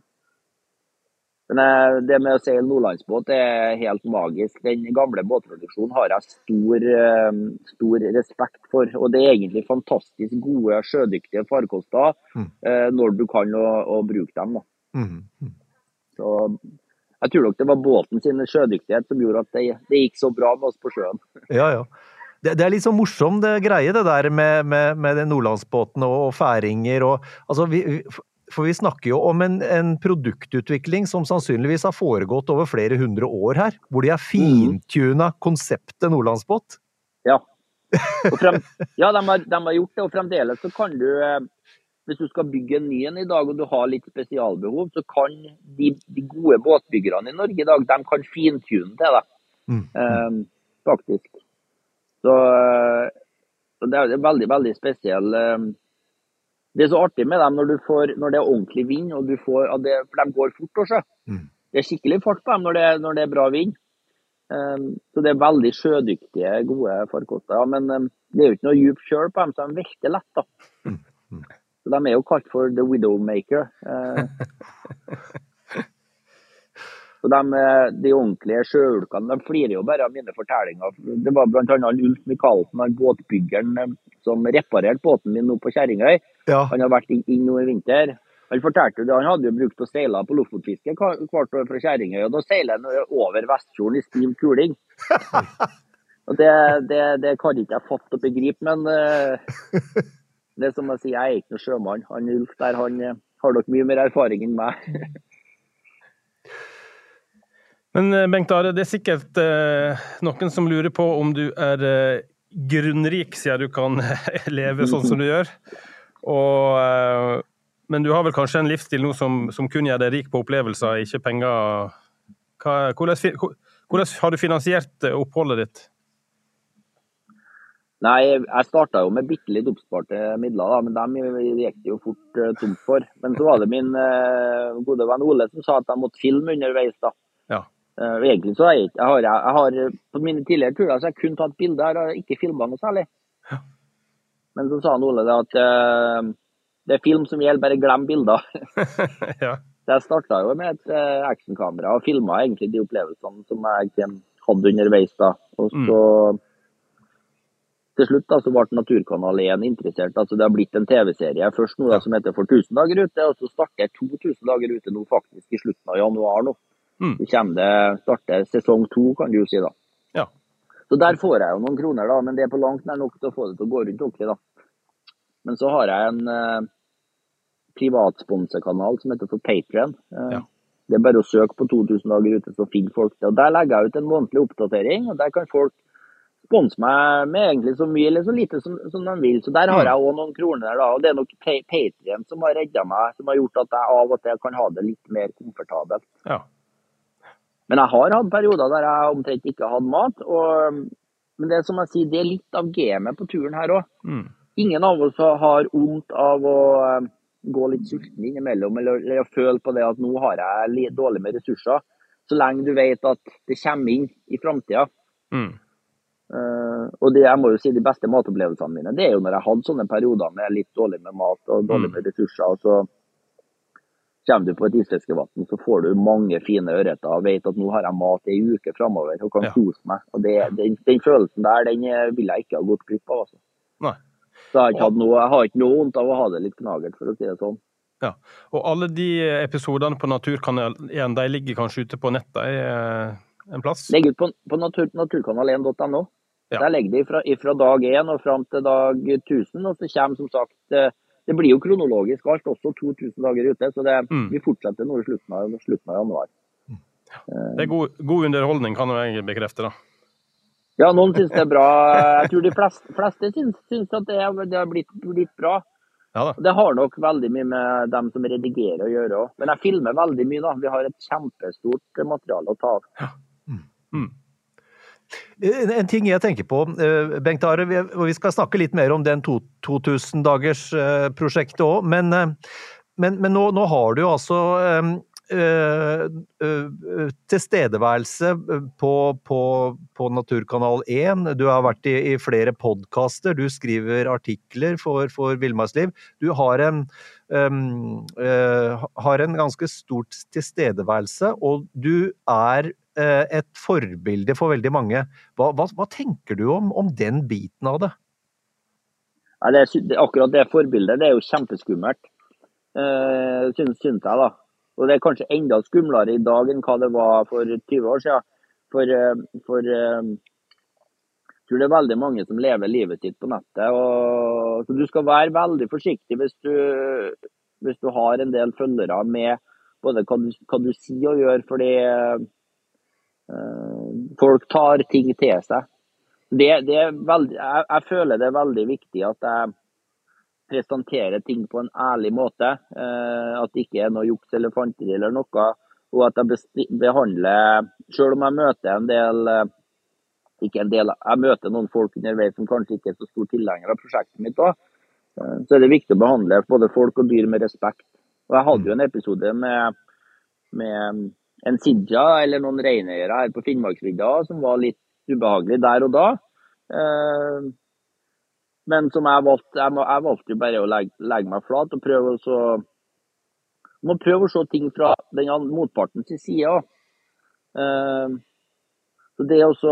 Men eh, det med å seile nordlandsbåt er helt magisk. Den gamle båtproduksjonen har jeg stor, eh, stor respekt for. Og det er egentlig fantastisk gode, sjødyktige farkoster mm. når du kan å, å bruke dem. Da. Mhm. Så jeg tror nok det var båten sin sjødyktighet som gjorde at det, det gikk så bra med oss på sjøen. <laughs> Ja, ja. Det, det er litt sånn morsom det greie, det der med, med, med den nordlandsbåten og, og færinger og Altså, vi- for vi snakker jo om en, en produktutvikling som sannsynligvis har foregått over flere hundre år her, hvor de har fintuna konseptet nordlandsbåt. Ja. Frem, ja, de har, de har gjort det, og fremdeles så kan du eh, Hvis du skal bygge en ny en i dag og du har litt spesialbehov, så kan de, de gode båtbyggerne i Norge i dag de kan fintune til deg. Eh, faktisk. Så, eh, så det er en veldig, veldig spesiell eh, Det er så artig med dem når, du får, når det er ordentlig vind, og du får, det, for de går fort også. Det er skikkelig fart på dem når det, når det er bra vind. Um, så det er veldig sjødyktige, gode farkoster. Ja, men um, det er jo ikke noe djup kjøl på dem, så de velter lett. da. Så De er jo kalt for the widowmaker. Uh, <laughs> så de, eh, de ordentlige sjøulkene de flirer jo bare av mine fortellinger. Det var bl.a. Ulf Michaelsen, han båtbyggeren eh, som reparerte båten min nå på Kjerringøy. Ja. Han har vært inn nå i vinter. Han fortalte jo det, han hadde jo brukt å seile på lofotfiske hvert år fra Kjerringøy. og Da seiler han over Vestfjorden i stiv kuling. <laughs> Og det, det, det kan ikke jeg fatte og begripe, men eh, det er som å si, jeg er ikke noen sjømann. Han Ulf der, han har nok mye mer erfaring enn meg. <laughs> Men eh, Bengt Are, det er sikkert eh, noen som lurer på om du er eh, grunnrik, siden du kan <laughs> leve sånn som du gjør. Og, men du har vel kanskje en livsstil nå som, som kun gjør deg rik på opplevelser, ikke penger. Hva, hvordan, hvordan har du finansiert oppholdet ditt? Nei, jeg starta jo med bitte litt oppsparte midler, da, men dem gikk det jo fort tomt for. Men så var det min gode venn Ole som sa at jeg måtte filme underveis. da. Ja. Eh, egentlig så jeg, jeg, har, jeg har På mine tidligere turer så har jeg kun tatt bilder, jeg har ikke filma noe særlig. Men så sa han Ole det at uh, det er film som gjelder, bare glem bilder. <laughs> <laughs> ja. Så jeg starta jo med et uh, actionkamera og filma egentlig de opplevelsene som jeg eh, hadde underveis. da. Og så til slutt da, så ble Naturkanal 1 interessert. altså Det har blitt en TV-serie først nå da, som heter For 1000 dager ute, og så starter 2000 dager ute nå faktisk i slutten av januar. nå. Mm. Så kommer det, starter sesong to, kan du jo si. da. Ja. Så der får jeg jo noen kroner, da, men det er på langt nær nok til å få det til å gå rundt ordentlig. da. Men så har jeg en eh, privatsponsekanal som heter for Patrion. Eh, Ja. Det er bare å søke på 2000 dager ute, så finner folk det. Og Der legger jeg ut en månedlig oppdatering, og der kan folk sponse meg med egentlig så mye eller så lite som, som de vil. Så der har jeg òg noen kroner, da. Og det er nok Pa- Patrion som har redda meg, som har gjort at jeg av og til kan ha det litt mer komfortabelt. Ja. Men jeg har hatt perioder der jeg omtrent ikke har hatt mat. Og, men det er som jeg sier, det er litt av gamet på turen her òg. Mm. Ingen av oss har vondt av å eh, gå litt sulten innimellom, eller, eller føle på det at nå har jeg litt dårlig med ressurser. Så lenge du vet at det kommer inn i framtida. Mm. Uh, og det, jeg må jo si de beste matopplevelsene mine, det er jo når jeg hadde sånne perioder med litt dårlig med mat og dårlig Mm. med ressurser. og så kommer du på et isfiskevann, så får du mange fine ørreter og vet at nå har jeg mat i ei uke framover og kan Ja. kose meg. Og det, den, den følelsen der, den eh, vil jeg ikke ha gått glipp av. altså. Nei. Så jeg har noe, jeg har ikke noe vondt av å ha det litt knagert, for å si det sånn. Ja. Og alle de episodene på Naturkanal 1 de ligger kanskje ute på nettet eh, en plass? Legg ut på, på natur, naturkanal1.no. Ja. Der ligger det fra, fra dag 1 og fram til dag 1000. Og så kommer som sagt eh, Det blir jo kronologisk alt, også 2000 dager ute. Så det, Mm. vi fortsetter nå i slutten av, slutten av januar. Det er god, god underholdning, kan jeg bekrefte. da. Ja, noen syns det er bra. Jeg tror de fleste, fleste syns, syns at det, det har blitt, blitt bra. Ja. Det har nok veldig mye med dem som redigerer å gjøre òg. Men jeg filmer veldig mye, da. Vi har et kjempestort materiale å ta av. En en ting jeg tenker på, eh, Bengt Are, og vi skal snakke litt mer om den 2000-dagers-prosjektet òg, men, eh, men, men nå, nå har du jo altså øh, eh, eh, tilstedeværelse på, på, på Naturkanal 1. Du har vært i, i flere podkaster, du skriver artikler for, for Villmarksliv. Du har en, eh, har en ganske stort tilstedeværelse, og du er eh, et forbilde for veldig mange. Hva, hva, hva tenker du om, om den biten av det? Ja, det, er akkurat det forbildet det er jo kjempeskummelt, uh, synes, syns jeg. da. Og det er kanskje enda skumlere i dag enn hva det var for 20 år siden. For, eh, for eh, jeg tror det er veldig mange som lever livet sitt på nettet. Og, så du skal være veldig forsiktig hvis du, hvis du har en del følgere med både hva du, hva du sier og gjør, fordi eh, folk tar ting til seg. Det, det veldig, jeg, jeg føler det er veldig viktig at jeg presenterer ting på en ærlig måte. Eh, at det ikke er noe juks eller fanteri eller noe. Og at jeg behandler Selv om jeg møter en del eh, ikke en del, Jeg møter noen folk underveis som kanskje ikke er så stor tilhenger av prosjektet mitt òg. Så er det viktig å behandle både folk og dyr med respekt. Og Jeg hadde jo en episode med, med en sidja eller noen reineiere her på Finnmarksvidda som var litt ubehagelig der og da. Eh, Men som jeg valgte, jeg, må- jeg valgte jo bare å legge, legge meg flat og prøve å så må prøve å se ting fra den motparten motpartens side òg. Så det også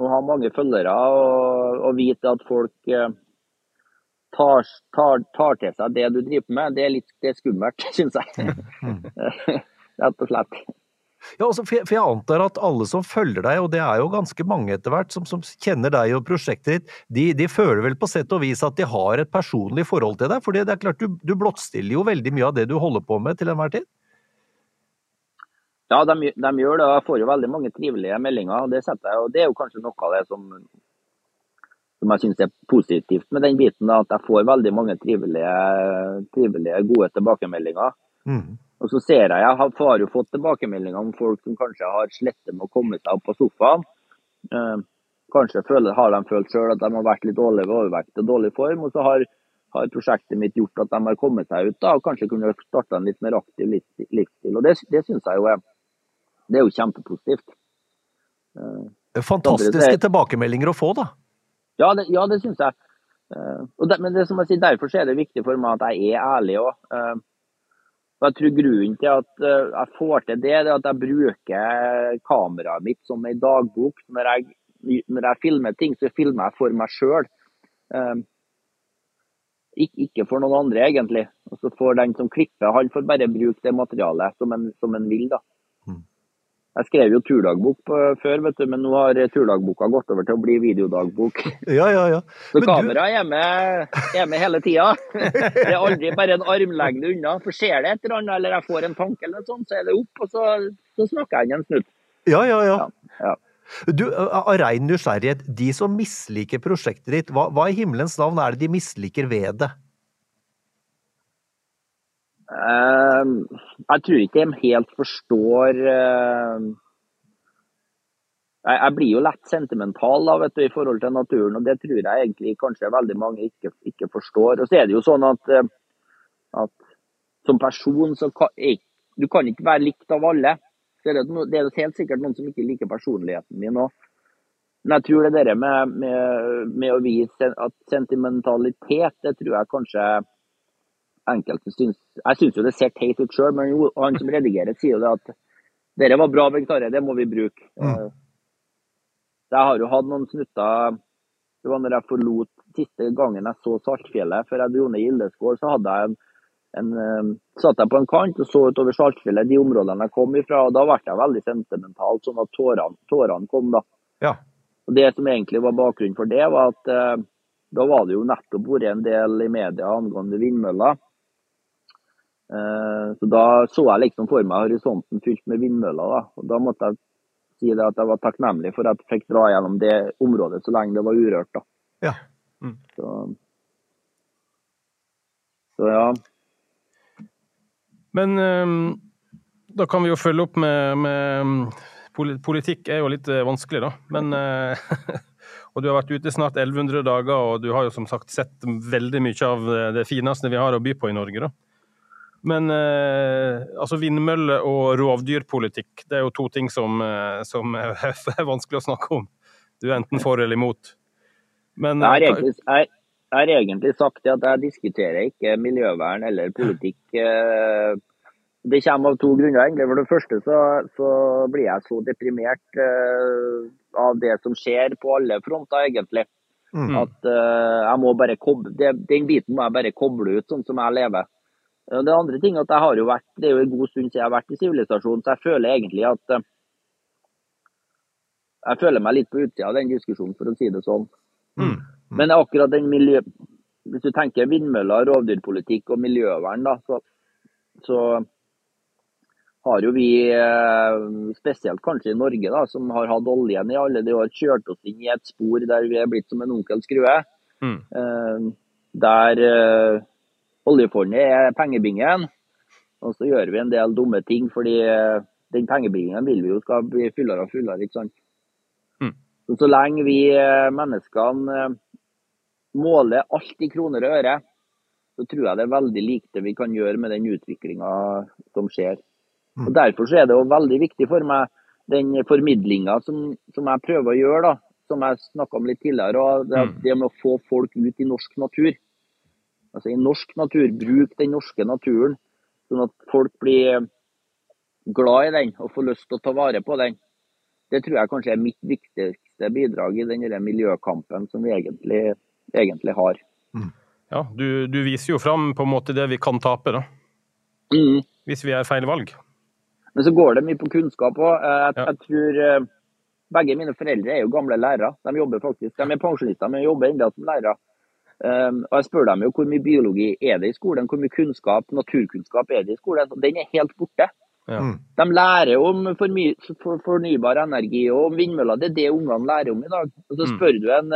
å ha mange følgere og, og vite at folk eh, tar, tar, tar til seg det du driver med, det er litt det er skummelt, <laughs> syns jeg. <laughs> Rett og slett. Ja, altså, for, jeg, for jeg antar at alle som følger deg, og det er jo ganske mange etter hvert, som, som kjenner deg og prosjektet ditt, de, de føler vel på sett og vis at de har et personlig forhold til deg? For det er klart, du, du blottstiller jo veldig mye av det du holder på med til enhver tid? Ja, de, de gjør det. Jeg får jo veldig mange trivelige meldinger. og Det, setter jeg, og det er jo kanskje noe av det som, som jeg syns er positivt med den biten. Da, at jeg får veldig mange trivelige, trivelige gode tilbakemeldinger. Mm. Og så ser jeg, jeg har, jo fått tilbakemeldinger om folk som kanskje har slettet med å komme seg opp på sofaen. Eh, kanskje føler, har de følt sjøl at de har vært litt dårlig ved overvekt og dårlig form. Og så har, har prosjektet mitt gjort at de har kommet seg ut da, og kanskje kunne starta en litt mer aktiv livsstil. Og det, det syns jeg jo er, det er jo kjempepositivt. Eh, Fantastiske tilbakemeldinger å få, da. ja, det, ja, det syns jeg. Eh, og det, men det som jeg sier, derfor er det viktig for meg at jeg er ærlig òg. Og jeg tror Grunnen til at eh, jeg får til det, er at jeg bruker kameraet mitt som en dagbok. Når jeg, når jeg filmer ting, så filmer jeg for meg sjøl. Ikke for noen andre, egentlig. Og så får den som klipper, han får bare bruke det materialet som en, som en vil. da. Jeg skrev jo turdagbok før, vet du, men nå har turdagboka gått over til å bli videodagbok. <laughs> Ja, ja, ja. Så kameraet er, med, er med hele tida. <laughs> Det er aldri bare en armlengde unna. For ser det et eller annet, eller jeg får en tanke, eller sånt, så er det opp, og så, så snakker jeg en snutt. Ja, ja, ja. ja. Du, Av rein nysgjerrighet, de som misliker prosjektet ditt, hva, hva i himmelens navn er det de misliker ved det? Uh, jeg tror ikke de helt forstår uh, jeg, jeg, blir jo lett sentimental da, vet du, i forhold til naturen, og det tror jeg egentlig kanskje veldig mange ikke, ikke forstår. Og så er det jo sånn at, uh, at som person så kan du kan ikke være likt av alle. Så er det er helt sikkert noen som ikke liker personligheten min òg. Men jeg tror det der med, med, med å vise at sentimentalitet, det tror jeg kanskje enkelte syns Jeg syns jo det ser teit ut sjøl, men jo, han som redigerer, sier jo det at dere var bra vegetarer, det må vi bruke. Mm. Jeg har jo hatt noen snutter Det var når jeg forlot siste gangen jeg så Saltfjellet, før jeg dro ned Gildeskål, så hadde jeg en, en, satt jeg på en kant og så utover Saltfjellet, de områdene jeg kom ifra. og Da ble jeg veldig sentimental, sånn at tårene, tårene kom. da. Ja. Og Det som egentlig var bakgrunnen for det, var at eh, da var det jo nettopp vært en del i media angående vindmøller. Eh, så da så jeg liksom for meg horisonten fylt med vindmøller. Da. Og da måtte jeg si det at jeg var takknemlig for at jeg fikk dra gjennom det området så lenge det var urørt. da. Ja. Mm. Så, så, ja. Men um, da kan vi jo følge opp med, med Politikk er jo litt eh, vanskelig, da. Men <laughs> Og du har vært ute snart 1100 dager, og du har jo som sagt sett veldig mye av det fineste vi har å by på i Norge, da. Men eh, altså vindmølle og rovdyrpolitikk, det er jo to ting som, eh, som <laughs> er, vanskelig å snakke om. Du er enten for eller imot. Men, jeg, har eh, egentlig, jeg, jeg, har egentlig sagt at jeg diskuterer ikke miljøvern eller politikk. Det kommer av to grunner. egentlig. For det første så, så blir jeg så deprimert av det som skjer på alle fronter, egentlig. Mm. At uh, jeg må bare koble, det, Den biten må jeg bare koble ut, sånn som jeg lever. Det andre ting at jeg har jo vært, det er jo en god stund siden jeg har vært i sivilisasjonen, så jeg føler egentlig at eh, Jeg føler meg litt på utsida av den diskusjonen, for å si det sånn. Mm. Mm. Men akkurat den miljø... Hvis du tenker vindmøller, rovdyrpolitikk og miljøvern, da, så, så har jo vi, eh, spesielt kanskje i Norge, da, som har hatt oljen i alle de år, kjørt oss inn i et spor der vi er blitt som en onkel Skrue. Mm. Eh, der oljefondet er pengebingen. Og så gjør vi en del dumme ting, fordi eh, den pengebingen vil vi jo skal bli fullere og fullere. ikke sant? Mm. Så, så lenge vi eh, menneskene eh, måler alt i kroner og øre, så tror jeg det er veldig lite vi kan gjøre med den utviklinga som skjer. Mm. Og Derfor så er det jo veldig viktig for meg den formidlinga som, som, jeg prøver å gjøre, da, som jeg snakka om litt tidligere. og det, mm. det med å få folk ut i norsk natur. Altså i norsk natur, bruk den norske naturen, sånn at folk blir glad i den og får lyst til å ta vare på den. Det tror jeg kanskje er mitt viktigste bidrag i den miljøkampen som vi egentlig, egentlig har. Mm. Ja, du, du, viser jo fram på en måte det vi kan tape, da. Mm. Hvis vi er feil valg. Men så går det mye på kunnskap òg. Jeg, ja. jeg, tror eh, begge mine foreldre er jo gamle lærere. De jobber faktisk, de er pensjonister, men jobber ennå som lærere. Um, og Jeg spør dem jo hvor mye biologi er det i skolen, hvor mye kunnskap, naturkunnskap er det i skolen. Den er helt borte. Ja. Mm. De lærer om fornybar energi og om vindmøller. Det er det ungene lærer om i dag. Og Så mm. spør du en,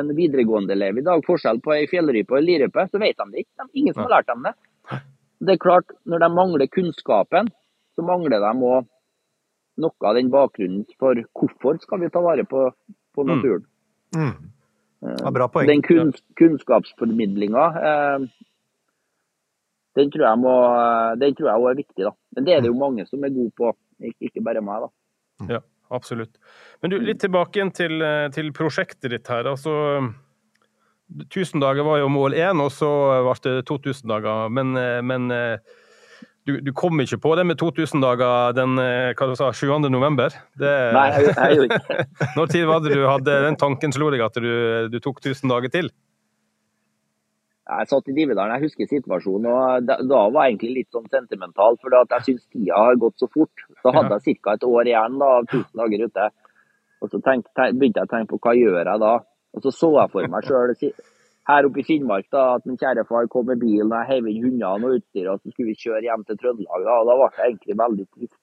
en videregående-elev i dag forskjell på ei fjellrype og ei lirype, så vet de det ikke. De, ingen som har lært dem det. Det er klart, Når de mangler kunnskapen, så mangler de òg noe av den bakgrunnen for hvorfor skal vi ta vare på, på mm. naturen. Mm. Mm. Ja, bra poeng. Den kun, kunnskapsformidlinga eh, den tror jeg må, den tror jeg også er viktig. da. Men det er det jo mange som er gode på, ikke bare meg. da. Ja, absolutt. Men du, litt tilbake igjen til, til prosjektet ditt her. altså 1000 dager var jo mål én, og så ble det 2000 dager. Men, eh, men eh, du, du, kom ikke på det med 2000 dager den eh, sa, 7. november? Det, Nei, jeg, jeg gjorde ikke <laughs> Når tid var det du hadde den tanken slo deg at du, du tok 1000 dager til? Jeg satt i Dividalen, jeg husker situasjonen, og da, da var jeg egentlig litt sånn sentimental. For jeg syns tida har gått så fort. Da hadde jeg ca. et år igjen da, av 1000 dager ute. Og så tenk, tenk, begynte jeg å tenke på hva gjør jeg da? Og så så jeg for meg sjøl her oppe i Finnmark da, at min kjære far kom med bilen, og jeg heiv inn hundene og utstyret, og så skulle vi kjøre hjem til Trøndelag. Da, og da ble jeg egentlig veldig trist.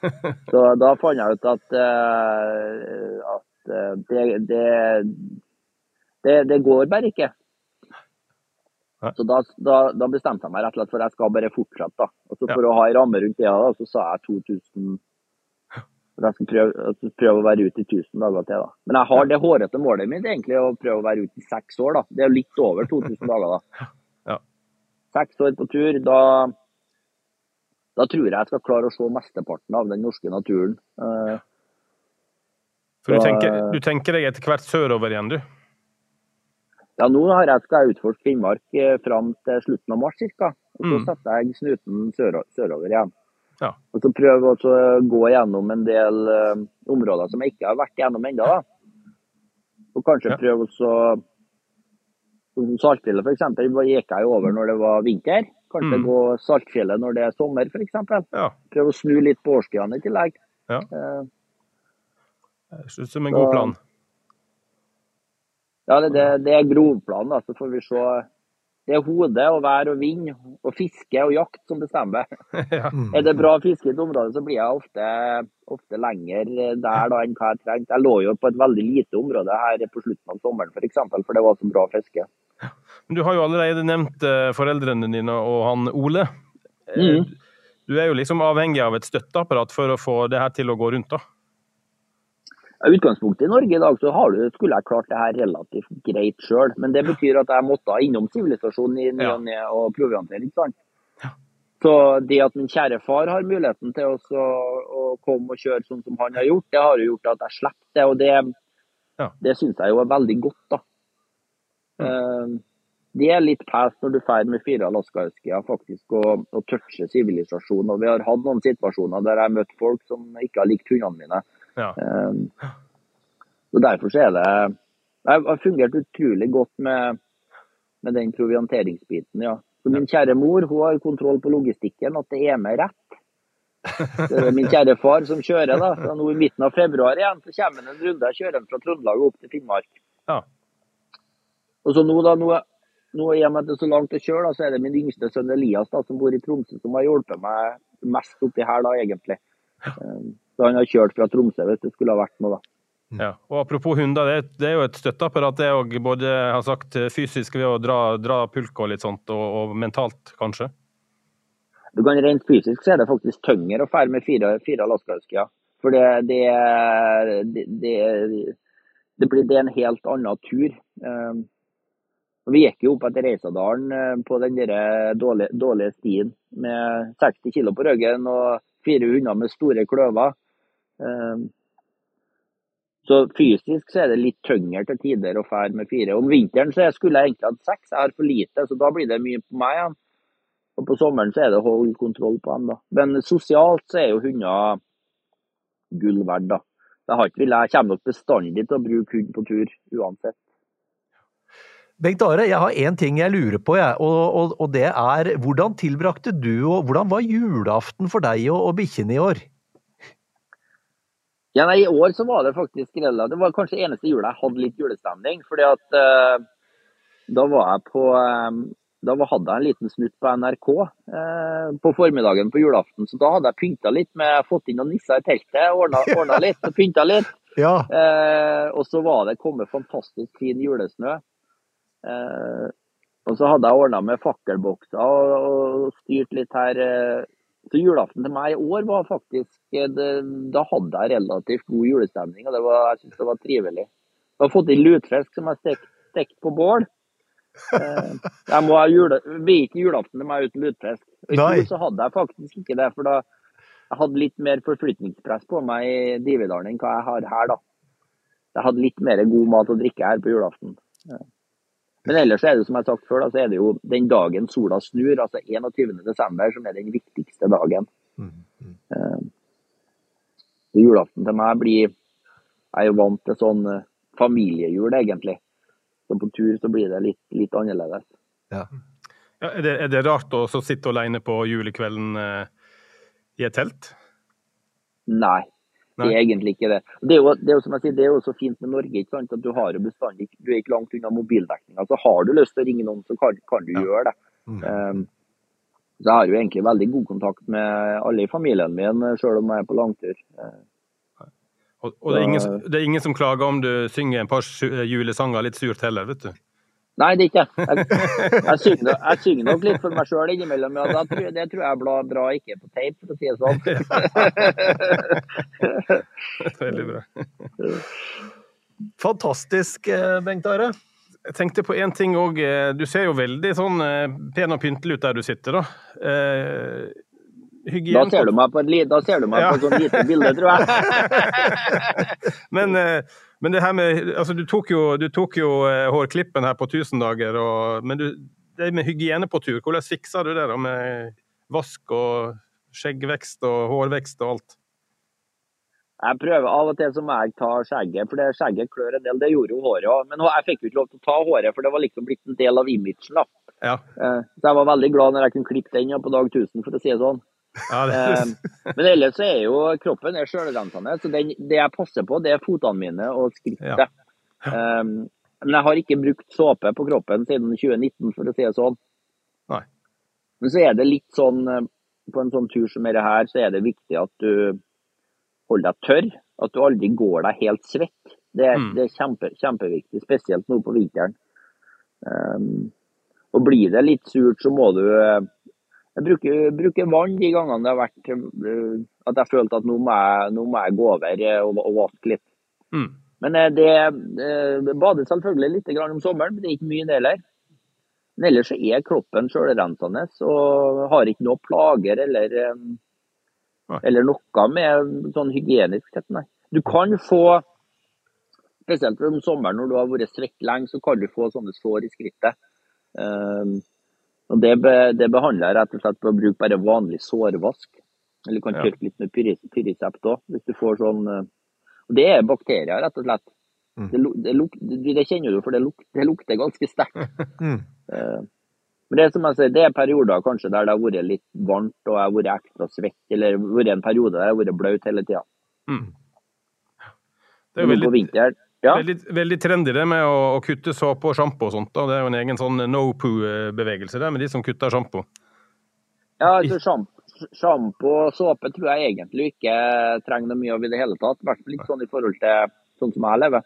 <laughs> Så da fant jeg ut at, uh, at uh, det, det, det, det, går bare ikke. Så da, da, da, bestemte jeg meg rett og slett for at jeg skal bare fortsette. da. Og så For ja. å ha en ramme rundt det, da, så sa jeg 2000 for jeg skal prøve, prøve, å være ute i 1000 dager til. da. Men jeg har det hårete målet mitt egentlig å prøve å være ute i seks år. da. Det er litt over 2000 dager. da. <laughs> Ja. Seks år på tur. Da, da tror jeg jeg skal klare å se mesteparten av den norske naturen. Ja. For du tenker, du tenker deg etter hvert sørover igjen, du? Ja, nå har jeg, skal jeg utforske Finnmark eh, fram til slutten av mars ca. Og så mm. setter jeg snuten sørover igjen. Ja. Og så prøve å gå gjennom en del uh, områder som jeg ikke har vært gjennom ennå. Og kanskje ja. prøve å Saltfjellet f.eks. gikk jeg over når det var vinter. Kanskje mm. gå Saltfjellet når det er sommer f.eks. Ja. Prøve å snu litt på årstidene i tillegg. Ja. Uh, det ut som en god plan. Ja, det, det, det er grovplanen. Så får vi se det er hodet og vær og vind og fiske og jakt som bestemmer. <laughs> Ja. Er det bra fiske i et område, så blir jeg ofte, ofte lenger der da enn hva jeg trengte. Jeg lå jo på et veldig lite område her på slutten av sommeren f.eks., for, eksempel, for det var så bra fiske. Du har jo allerede nevnt eh, foreldrene dine og han Ole. Mm. Du er jo liksom avhengig av et støtteapparat for å få det her til å gå rundt, da? Utgangspunktet i Norge i dag så du, skulle jeg klart det her relativt greit sjøl. Men det betyr at jeg måtte innom sivilisasjonen i ny og ne og proviantere. ikke sant? Så det at min kjære far har muligheten til å, å komme og kjøre sånn som han har gjort, det har jo gjort at jeg slipper det. Og det, ja. det syns jeg jo er veldig godt, da. Mm. Det er litt pes når du drar med fire alaskahuskyer faktisk og, og toucher sivilisasjonen. Og vi har hatt noen situasjoner der jeg har møtt folk som ikke har likt hundene mine. Ja. Um, og Derfor så er det Det har fungert utrolig godt med, med den provianteringsbiten, ja. Så min kjære mor hun har kontroll på logistikken, at det er med rett. Det er min kjære far som kjører. da, så nå I midten av februar igjen så kommer han en runde. Jeg kjører han fra Trøndelag opp til Finnmark. Ja. Og så nå da, nå, nå i og med at det er så langt å kjøre, da, så er det min yngste sønn Elias da, som bor i Tromsø, som har hjulpet meg mest oppi her, da, egentlig. Um, så han har kjørt fra Tromsø hvis det skulle ha vært noe, da. Ja, og Apropos hunder, det, det er jo et støtteapparat. Det er både har sagt, fysisk ved å dra, dra pulk og litt sånt, og, og, mentalt, kanskje? Du kan Rent fysisk så er det faktisk tyngre å fære med fire, fire alaskahuskyer. For det, det, det, det, blir det er en helt annen tur. Um, vi gikk jo opp etter Reisadalen uh, på den der dårlige, dårlige stien med 60 kg på ryggen og fire hunder med store kløver. Ehm, så fysisk så er det litt tyngre til tider å fære med fire. Om vinteren så skulle jeg egentlig hatt seks, jeg har for lite, så da blir det mye på meg igjen. Og på sommeren så er det å holde kontroll på dem, da. Men sosialt så er jo hunder gull verdt, da. Jeg, jeg kommer nok bestandig til å bruke hund på tur uansett. Bengt Are, jeg har én ting jeg lurer på, jeg, og, og, og, det er hvordan tilbrakte du, og hvordan var julaften for deg og, og bikkjene i år? Ja, nei, I år så var det faktisk relativt Det var kanskje eneste jula jeg hadde litt julestemning. fordi at uh, da var jeg på um, Da hadde jeg en liten snutt på NRK uh, på formiddagen på julaften. Så da hadde jeg pynta litt med fått inn noen nisser i teltet, ordna <laughs> litt og pynta litt. Ja. Uh, og så var det kommet fantastisk fin julesnø. og så hadde jeg ordna med fakkelbokser og, og styrt litt her. Så julaften til meg i år var faktisk det, Da hadde jeg relativt god julestemning, og var, jeg syntes det var trivelig. Jeg har fått inn lutefisk som jeg stekte stekt på bål. Eh, jeg må ha jule, ikke julaften til meg uten lutefisk. I fjor så hadde jeg faktisk ikke det, for da jeg hadde litt mer forflytningspress på meg i Dividalen enn hva jeg har her, da. Jeg hadde litt mer god mat og drikke her på julaften. Men ellers er det som jeg har sagt før, så er det jo den dagen sola snur, altså 21. desember, som er den viktigste dagen. Eh, julaften til meg blir Jeg er jo vant til sånn eh, familiejul, egentlig. Så på tur så blir det litt, litt annerledes. Ja, er, det, er det rart å så sitte alene på julekvelden uh, i et telt? Nei, Nei. egentlig ikke det. Det er, jo, det er jo som jeg sier, det er jo så fint med Norge ikke sant? at du har jo bestandig Du er ikke langt unna mobildekninga. Så har du lyst til å ringe noen, så kan, kan du gjøre det. Um, så jeg har jo egentlig veldig god kontakt med alle i familien min, selv om jeg er på langtur. Og, og det, er ingen, det er ingen som klager om du synger en par julesanger litt surt heller, vet du. Nei, det er ikke jeg. <laughs> Jeg synger, jeg synger nok litt for meg sjøl innimellom. Ja, tror, det tror jeg er bra, ikke på tape, for å si det sånn. <laughs> Veldig bra. Fantastisk, eh, Bengt Are. Jeg tenkte på én ting òg. Du ser jo veldig sånn eh, pen og pyntelig ut der du sitter, da. Eh, Da hygien ser du meg på et, li- da ser du meg på et sånt lite bilde, tror jeg. <laughs> Men, eh, men det her med Altså, du tok jo, du tok jo eh, hårklippen her på 1000 dager, og, men du, det med hygiene på tur, hvordan fiksa du det da med vask og skjeggvekst og hårvekst og alt? Jeg prøver av og til så må jeg ta skjegget, for det skjegget klør en del. Det gjorde jo håret òg. Men jeg fikk jo ikke lov til å ta håret, for det var liksom blitt en del av imagen. da. Ja. Eh, Så jeg var veldig glad når jeg kunne klippe den på dag 1000, for å si det sånn. Ja, Eh, Men ellers så er jo kroppen er sjølrensende. Så den, det jeg passer på, det er fotene mine og skrittet. Eh, Men jeg har ikke brukt såpe på kroppen siden 2019, for å si det sånn. Nei. Men så er det litt sånn eh, På en sånn tur som dette her, så er det viktig at du holder deg tørr. At du aldri går deg helt svett. Det, er- Mm. det er kjempe, kjempeviktig, spesielt nå på vinteren. Um, og blir det litt surt, så må du Jeg bruker, bruker vann de gangene det har vært eh, at jeg følte at nå må jeg, nå må jeg gå over eh, og, og vaske litt. mm. Men eh, det, det bader selvfølgelig litt grann om sommeren, men det er ikke mye det heller. Men ellers så er kroppen sjølrensende og har ikke noe plager eller, eller noe med sånn hygienisk sett, nei. Du kan få, spesielt om sommeren når du har vært svett lenge, så kan du få sånne sår i skrittet. Og det, be, det behandler jeg rett og slett ved å bruke bare vanlig sårvask. Eller du kan tørke litt med pyrisept òg, hvis du får sånn eh, og Det er bakterier, rett og slett. Det, det, det, det kjenner du, for det, luk, det lukter ganske sterkt. <laughs> Mm. Eh, Men det er som jeg sier, det er perioder kanskje der det har vært litt varmt og jeg har vært ekstra svett, eller vært en periode der jeg har vært bløt hele tida. Mm. Det er jo På veldig, vinteren ja. veldig, veldig trendy det med å, å kutte såpe og sjampo og sånt. Da. Det er jo en egen sånn no poo-bevegelse der, med de som kutter sjampo. Ja, altså Sjampo og såpe tror jeg egentlig ikke trenger noe mye av i det hele tatt. I hvert fall ikke sånn i forhold til sånn som jeg lever.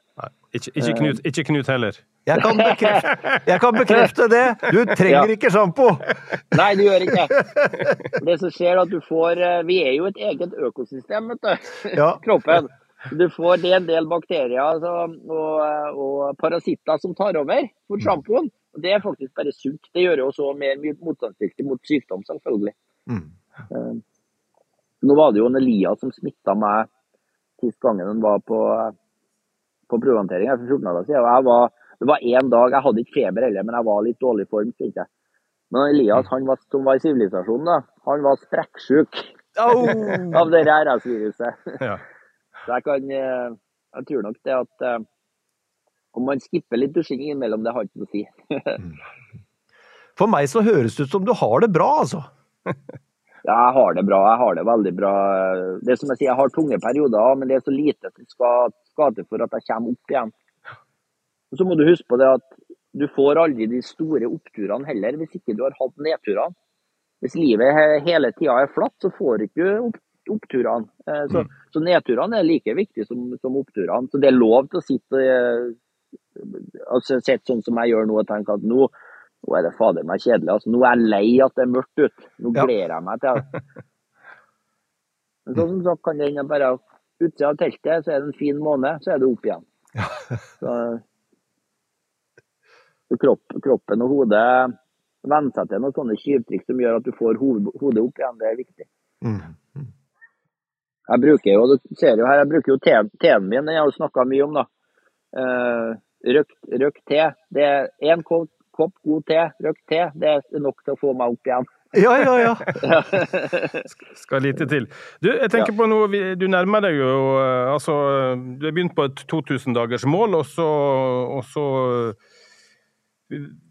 Ikke, ikke, Knut, ikke Knut heller. Jeg kan bekrefte, jeg kan bekrefte det! Du trenger Ja. ikke sjampo! Nei, du gjør ikke det. Det som skjer, er at du får eh, Vi er jo et eget økosystem, vet du. Ja. Kroppen. Du får det en del bakterier altså, og, og parasitter som tar over for sjampoen. Og Det er faktisk bare sunt. Det gjør jo også mer motstandsdyktig mot sykdom, selvfølgelig. Mm. Eh, Nå var det jo en Elias som smitta meg sist gangen han var på, på prøvehåndtering for 14 dager siden. Og var, det var én dag, jeg hadde ikke feber heller, men jeg var litt dårlig form. Ikke. Men Elias han var, som var i sivilisasjonen, da, han var sprekksjuk Oh. <laughs> av det RS-viruset. Ja. Så jeg kan eh, Jeg tror nok det at eh, om man skipper litt dusjing innimellom, det har ikke noe å si. <laughs> For meg så høres det ut som du har det bra, altså. <laughs> Ja, jeg har det bra. Jeg har det veldig bra. Det er som jeg sier, jeg har tunge perioder, men det er så lite som skal, skal til for at jeg kommer opp igjen. Og Så må du huske på det at du får aldri de store oppturene heller, hvis ikke du har hatt nedturene. Hvis livet hele tida er flatt, så får du ikke opp, oppturene. Så, Så, så nedturene er like viktige som, som oppturene. Så det er lov til å sitte eh, altså, Sett sånn som jeg gjør nå og tenke at nå, nå er det fader meg kjedelig. Altså, nå er jeg lei at det er mørkt ute. Nå Ja. gleder jeg meg til det. <laughs> Men sånn som sagt kan det hende bare utsida av teltet, så er det en fin måned, så er det opp igjen. <laughs> Så, så kropp, kroppen og hodet venner seg til noen sånne skyvtrikk som gjør at du får hodet opp igjen. Det er viktig. Mm. Jeg bruker jo, du ser jo her, jeg bruker jo teen teen min, den har jeg snakka mye om, da. Uh, røkt, røkt te. Det er én kopp, kopp god te, røkt te, det er nok til å få meg opp igjen. Ja, ja, ja. <laughs> Skal lite til. Du, jeg tenker på noe, du nærmer deg jo eh, altså, Du har begynt på et 2000-dagersmål, og så, og så eh,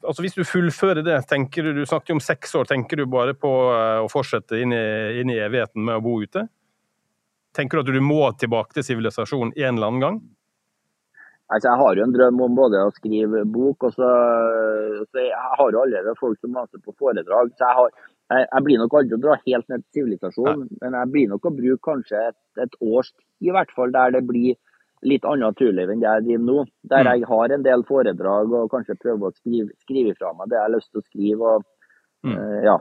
Altså Hvis du fullfører det, tenker du Du snakket jo om seks år. Tenker du bare på å fortsette inn i, inn i evigheten med å bo ute? Tenker du at du må tilbake til sivilisasjonen en eller annen gang? Altså, jeg har jo en drøm om både å skrive bok, og så, så jeg har jo allerede folk som maser på foredrag. Så jeg, har, jeg, jeg blir nok aldri å dra helt ned til sivilisasjonen, men jeg blir nok å bruke kanskje et, et års tid i hvert fall, der det blir litt annet turliv enn det jeg driver nå. Der jeg har en del foredrag og kanskje prøver å skrive, skrive fra meg det jeg har lyst til å skrive. og eh, ja.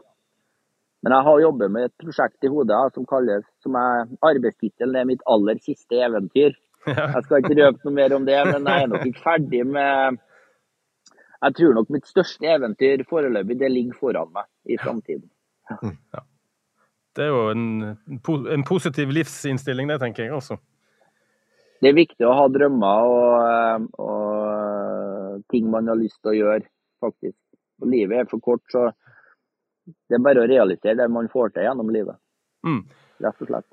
Men jeg har jobbet med et prosjekt i hodet som kalles, som er arbeidstittelen er mitt aller siste eventyr. Jeg skal ikke røpe noe mer om det, men jeg er nok ikke ferdig med Jeg tror nok mitt største eventyr foreløpig det ligger foran meg i framtiden. Det er jo en, en positiv livsinnstilling, det, tenker jeg også. Det er viktig å ha drømmer og, og ting man har lyst til å gjøre, faktisk. Og livet er for kort, så det er bare å realisere det man får til gjennom livet. Mm. Rett og slett.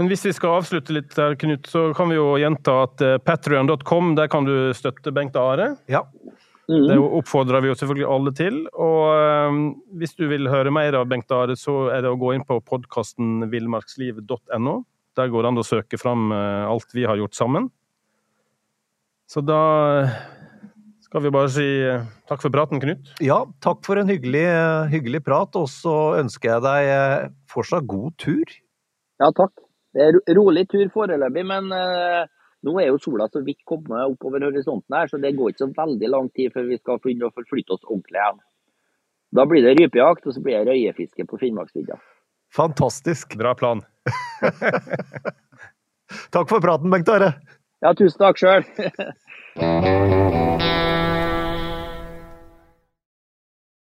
Men hvis vi skal avslutte litt der, Knut, så kan vi jo gjenta at uh, patrion.com, der kan du støtte Bengt Are. Ja. Det oppfordrer vi jo selvfølgelig alle til. Og eh, hvis du vil høre mer av Bengt Are, så er det å gå inn på podkasten villmarksliv.no. Der går det an å søke fram eh, alt vi har gjort sammen. Så da eh, skal vi bare si eh, takk for praten, Knut. Ja, takk for en hyggelig, hyggelig prat, og så ønsker jeg deg eh, fortsatt god tur. Ja, takk. Det er ro- rolig tur foreløpig, men eh, nå er jo sola så vidt kommet oppover horisonten her, så det går ikke så veldig lang tid før vi skal begynne å forflytte oss ordentlig igjen. Da blir det rypejakt, og så blir det røyefiske på Finnmarksvidda. Fantastisk. Bra plan. <laughs> Takk for praten, Bengt Are. Ja, tusen takk sjøl. <laughs>